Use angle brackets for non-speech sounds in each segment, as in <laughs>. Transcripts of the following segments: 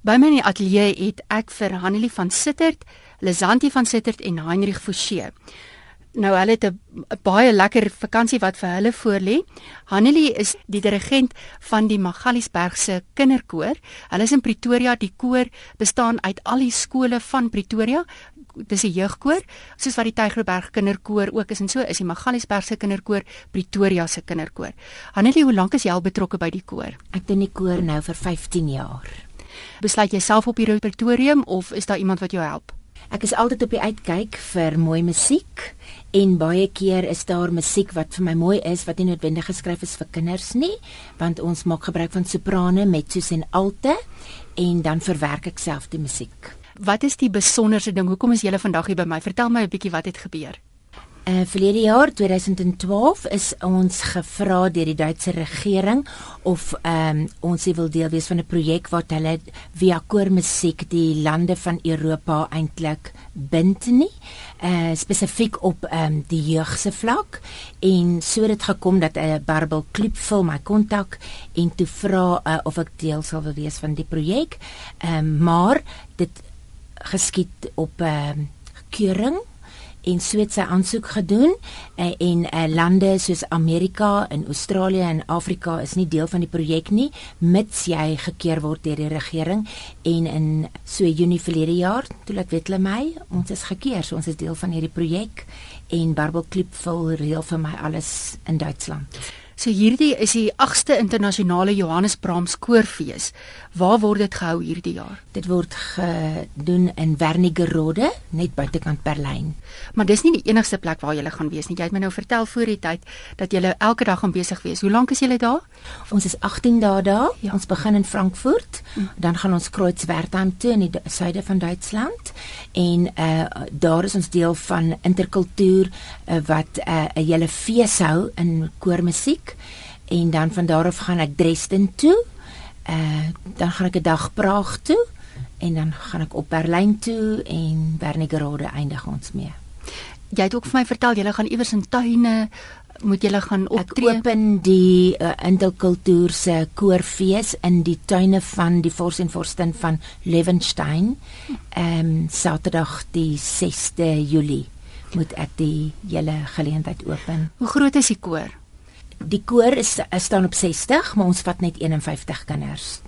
By my in die ateljee het ek vir Hanelie van Sittert, Lizanti van Sittert en Heinrich Forsie. Nou hulle het 'n baie lekker vakansie wat vir hulle voorlê. Hanelie is die dirigent van die Magaliesberg se kinderkoor. Hulle is in Pretoria. Die koor bestaan uit al die skole van Pretoria. Dis 'n jeugkoor, soos wat die Tygerberg kinderkoor ook is en so is die Magaliesberg se kinderkoor Pretoria se kinderkoor. Hanelie, hoe lank is jy al betrokke by die koor? Ek doen die koor nou vir 15 jaar. Besluit jy self op die repertorium of is daar iemand wat jou help? Ek is altyd op die uitkyk vir mooi musiek en baie keer is daar musiek wat vir my mooi is wat nie noodwendig geskryf is vir kinders nie, want ons maak gebruik van soprane, mezzo's en alte en dan verwerk ek self die musiek. Wat is die besonderse ding? Hoekom is julle vandag hier by my? Vertel my 'n bietjie wat het gebeur. Uh verlede jaar 2012 is ons gevra deur die Duitse regering of ehm um, ons wil deel wees van 'n projek wat hulle via koormusiek die lande van Europa eintlik bind nie. Uh spesifiek op ehm um, die jeug se vlak. En so het dit gekom dat 'n uh, Barbel Klip vir my kontak en toe vra uh, of ek deel sal wil wees van die projek. Ehm um, maar dit geskied op ehm uh, keuring en so het sy aansoek gedoen en, eh, en uh, lande soos Amerika en Australië en Afrika is nie deel van die projek nie mits jy gekeer word deur die regering en in so Junie verlede jaar toe laat weet hulle my ons is gekeer so ons is deel van hierdie projek en Barbel Klip vol reël vir my alles in Duitsland. So hierdie is die 8ste internasionale Johannes Brahms koorfees. Waar word dit gehou hierdie jaar? Dit word gedoen in Wernigerode, net buitekant Berlyn. Maar dis nie die enigste plek waar jy gaan wees nie. Jy het my nou vertel voor die tyd dat jy elke dag gaan besig wees. Hoe lank is jy daar? Ons is 18 dae daar. Ja. Ons begin in Frankfurt, hm. dan gaan ons Kreuzwertheim toe in die suide van Duitsland en uh daar is ons deel van interkultuur uh, wat uh, 'n hele fees hou in koormusiek en dan van daar af gaan ek Dresden toe. Uh dan gaan ek 'n dag Praag toe en dan gaan ek op Berlyn toe en Wernigerode eindig ons mee. Jy het ook vir my vertel jy gaan iewers in tuine moet jy gaan optree. Ek open die uh, interkultuur se koorfees in die tuine van die Fors en Forstin van Lewenstein. Ehm um, Saterdag die 6de Julie moet ek die hele geleentheid open. Hoe groot is die koor? Die koor is, is staan op 60, maar ons vat net 51 kinders.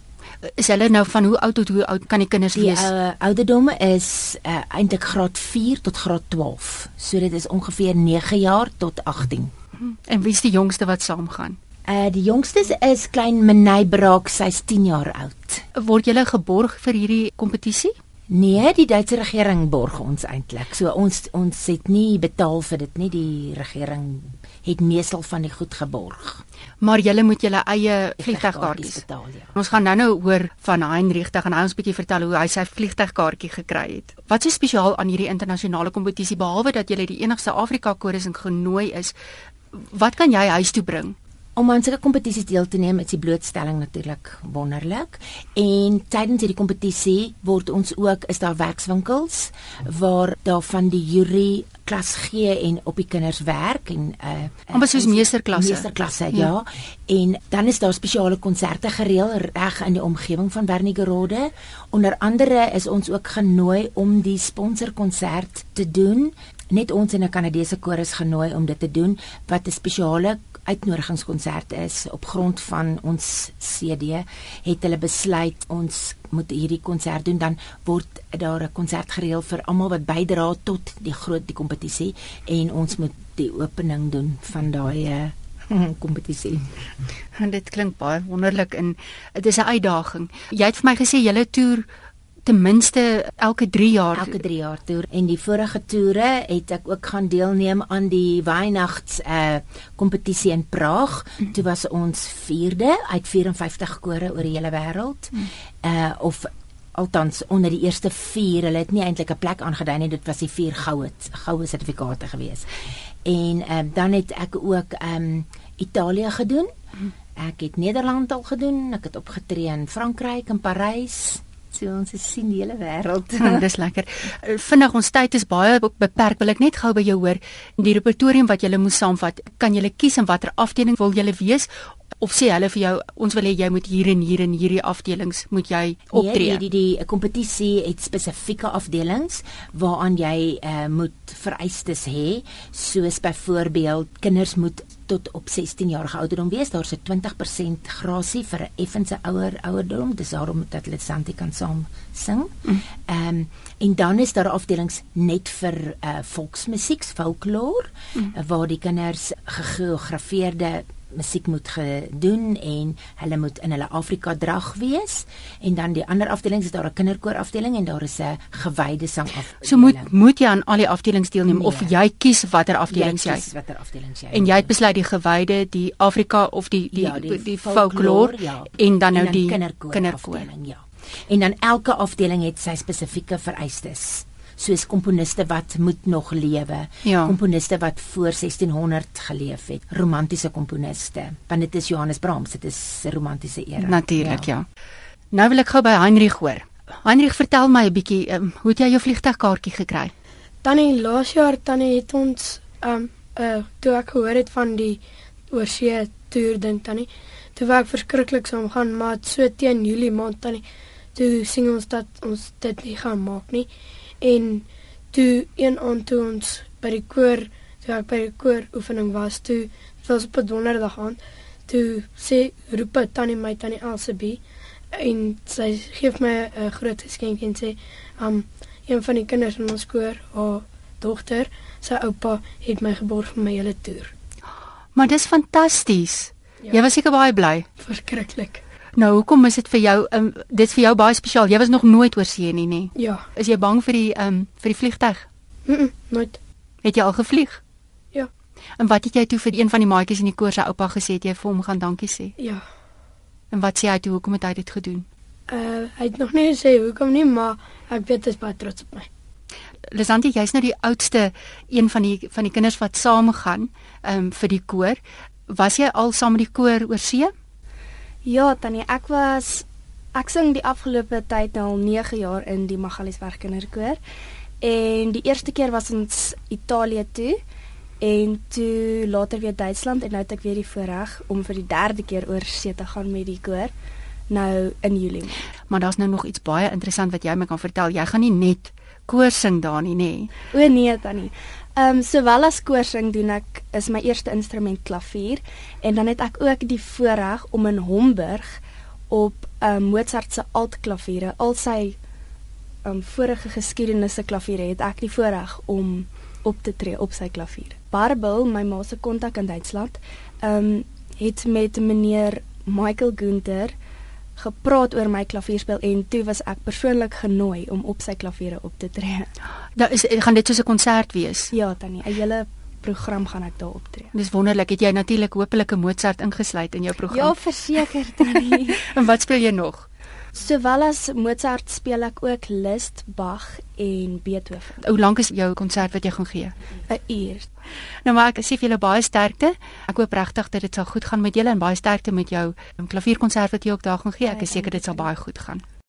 Is hulle nou van hoe oud tot hoe oud kan die kinders die, wees? Die uh, ouderdom is uh, eintlik graad 4 tot graad 12. So dit is ongeveer 9 jaar tot 18. En wie is die jongste wat saamgaan? Uh die jongste is klein Menay Braak, sy's 10 jaar oud. Word jy geborg vir hierdie kompetisie? Nee, die Duitse regering borg ons eintlik. So ons ons het nie betaal vir dit nie, die regering het meestal van die goed geborg. Maar julle moet julle eie vliegtuigkaartjies betaal, ja. Ons gaan nou-nou hoor van Heinrich te gaan hy ons bietjie vertel hoe hy sy vliegtuigkaartjie gekry het. Wat is spesiaal aan hierdie internasionale kompetisie behalwe dat julle die enigste Afrika koris en genooi is? Wat kan jy huis toe bring? Om aan sulke kompetisies deel te neem, is die blootstelling natuurlik wonderlik. En tydens hierdie kompetisie word ons ook is daar werkswinkels waar daar van die jury klas gee en op die kinders werk en uh amper soos meesterklasse. Meesterklasse, ja. ja. En dan is daar spesiale konserte gereël reg in die omgewing van Wernigerode. Onder andere is ons ook genooi om die sponsorkonsert te doen. Net ons en 'n Kanadese koor is genooi om dit te doen wat 'n spesiale uitnodigingskonsert is op grond van ons CD het hulle besluit ons moet hierdie konsert doen dan word daar 'n konsert gereël vir almal wat bydra tot die groot die kompetisie en ons moet die opening doen van daai uh, <laughs> kompetisie. En dit klink baie wonderlik en dit is 'n uitdaging. Jy het vir my gesê julle toer ten minste elke 3 jaar elke 3 jaar toer en die vorige toere het ek ook gaan deelneem aan die Weihnachts uh kompetisie in Praag. Mm. Toe was ons 4de uit 54 kore oor die hele wêreld. Mm. Uh of althans onder die eerste 4. Hulle het nie eintlik 'n plek aangedui nie. Dit was die 4 goue goue sertifikate gewees. En ehm uh, dan het ek ook ehm um, Italië gedoen. Mm. Ek het Nederland al gedoen. Ek het opgetree in Frankryk en Parys. So ons sien die hele wêreld. <laughs> Hmm, dis lekker. Eh, Vinnig ons tyd is baie beperk. Wil ek net gou by jou hoor die repertorium wat jy moet saamvat. Kan jy kies in watter afdeling wil jy wees of sê hulle vir jou ons wil hê jy moet hier en hier en hierdie afdelings moet jy optree. Nee, die die kompetisie het spesifieke afdelings waaraan jy uh, moet vereistes hê, soos byvoorbeeld kinders moet tot op 16 jaar ouderdom wees. Daar's 'n 20% grasie vir 'n effense ouer ouderdom. Dis daarom dat hulle Santi kan saam sing. Mm. Ehm mm. um, en dan is daar afdelings net vir uh, volksmusiek, folklore, mm. waar die kinders geografeerde musiek moet gedoen en hulle moet in hulle Afrika drag wees en dan die ander afdelings is daar 'n kinderkoor afdeling en daar is 'n gewyde sang af. So moet moet jy aan al die afdelings deelneem nee, of jy kies watter afdelings jy? Kies watter afdelings jy. En jy het besluit die gewyde, die Afrika of die die ja, die, die, die folklore ja. en dan nou en dan die kinderkoor, kinderkoor. afdeling ja. En dan elke afdeling het sy spesifieke vereistes soos komponiste wat moet nog lewe. Ja. Komponiste wat voor 1600 geleef het. Romantiese komponiste. Want dit is Johannes Brahms, dit is 'n romantiese era. Natuurlik, ja. ja. Nou wil ek gou by Heinrich hoor. Heinrich, vertel my 'n bietjie, um, hoe het jy jou vliegtuigkaartjie gekry? Tannie, laas jaar tannie het ons um uh toe ek gehoor het van die oorsee toer ding tannie. Toe wou ek verskriklik saam gaan, maar so teen Julie maand tannie, toe sien ons dat ons dit nie gaan maak nie en toe een aand toe ons by die koor toe ek by die koor oefening was toe was op 'n donderdag aand toe sê roep tannie my tannie Elsabie en sy gee my 'n groot geskenk en sê um een van die kinders in ons koor haar dogter sy oupa het my geborg vir my hele toer. Maar dis fantasties ja. jy was seker baie bly. Verskriklik Nou, hoekom is dit vir jou um, dit vir jou baie spesiaal? Jy was nog nooit oor see nie, nê? Ja. Is jy bang vir die ehm um, vir die vliegtyg? Mm, -mm nooit. Het jy al gevlieg? Ja. En wat het jy toe vir een van die maatjies in die koor se oupa gesê het jy vir hom gaan dankie sê? Ja. En wat sê hy toe hoekom het hy dit gedoen? Uh hy het nog nie gesê hoekom nie, maar ek weet hy is baie trots op my. Lesanti, jy's nou die oudste een van die van die kinders wat saam gaan ehm um, vir die koor. Was jy al saam met die koor oor see? Ja, tannie, ek was ek sing die afgelope tyd nou al 9 jaar in die Magaliesberg Kinderkoor. En die eerste keer was ons Italië toe en toe later weer Duitsland en nou het ek weer die voorreg om vir die derde keer oor see te gaan met die koor nou in Julie. Maar daar's nou nog iets baie interessant wat jy my kan vertel. Jy gaan nie net koor sing daar nie, nê? O nee, tannie. Ehm um, sowel as koorsing doen ek is my eerste instrument klavier en dan het ek ook die voorreg om in Homburg op ehm um, Mozart se altklaviere, al sy ehm um, vorige geskiedenisse klaviere het ek die voorreg om op te tree op sy klavier. Barbel, my ma se kontak in Duitsland, ehm um, het met meneer Michael Günther gepraat oor my klavierspel en toe was ek persoonlik genooi om op sy klaviere op te tree. Nou is gaan dit soos 'n konsert wees? Ja, tannie, 'n hele program gaan ek daar optree. Dis wonderlik. Het jy natuurlik hopelik 'n Mozart ingesluit in jou program? Ja, verseker, tannie. <laughs> en wat speel jy nog? Sowel as Mozart speel ek ook Liszt, Bach en Beethoven. Hoe lank is jou konsert wat jy gaan gee? 'n Uur. Nou maar ek sê vir julle baie sterkte. Ek hoop regtig dat dit sal goed gaan met julle en baie sterkte met jou klavierkonsert wat jy ook daar gaan gee. Ek is seker dit sal baie goed gaan.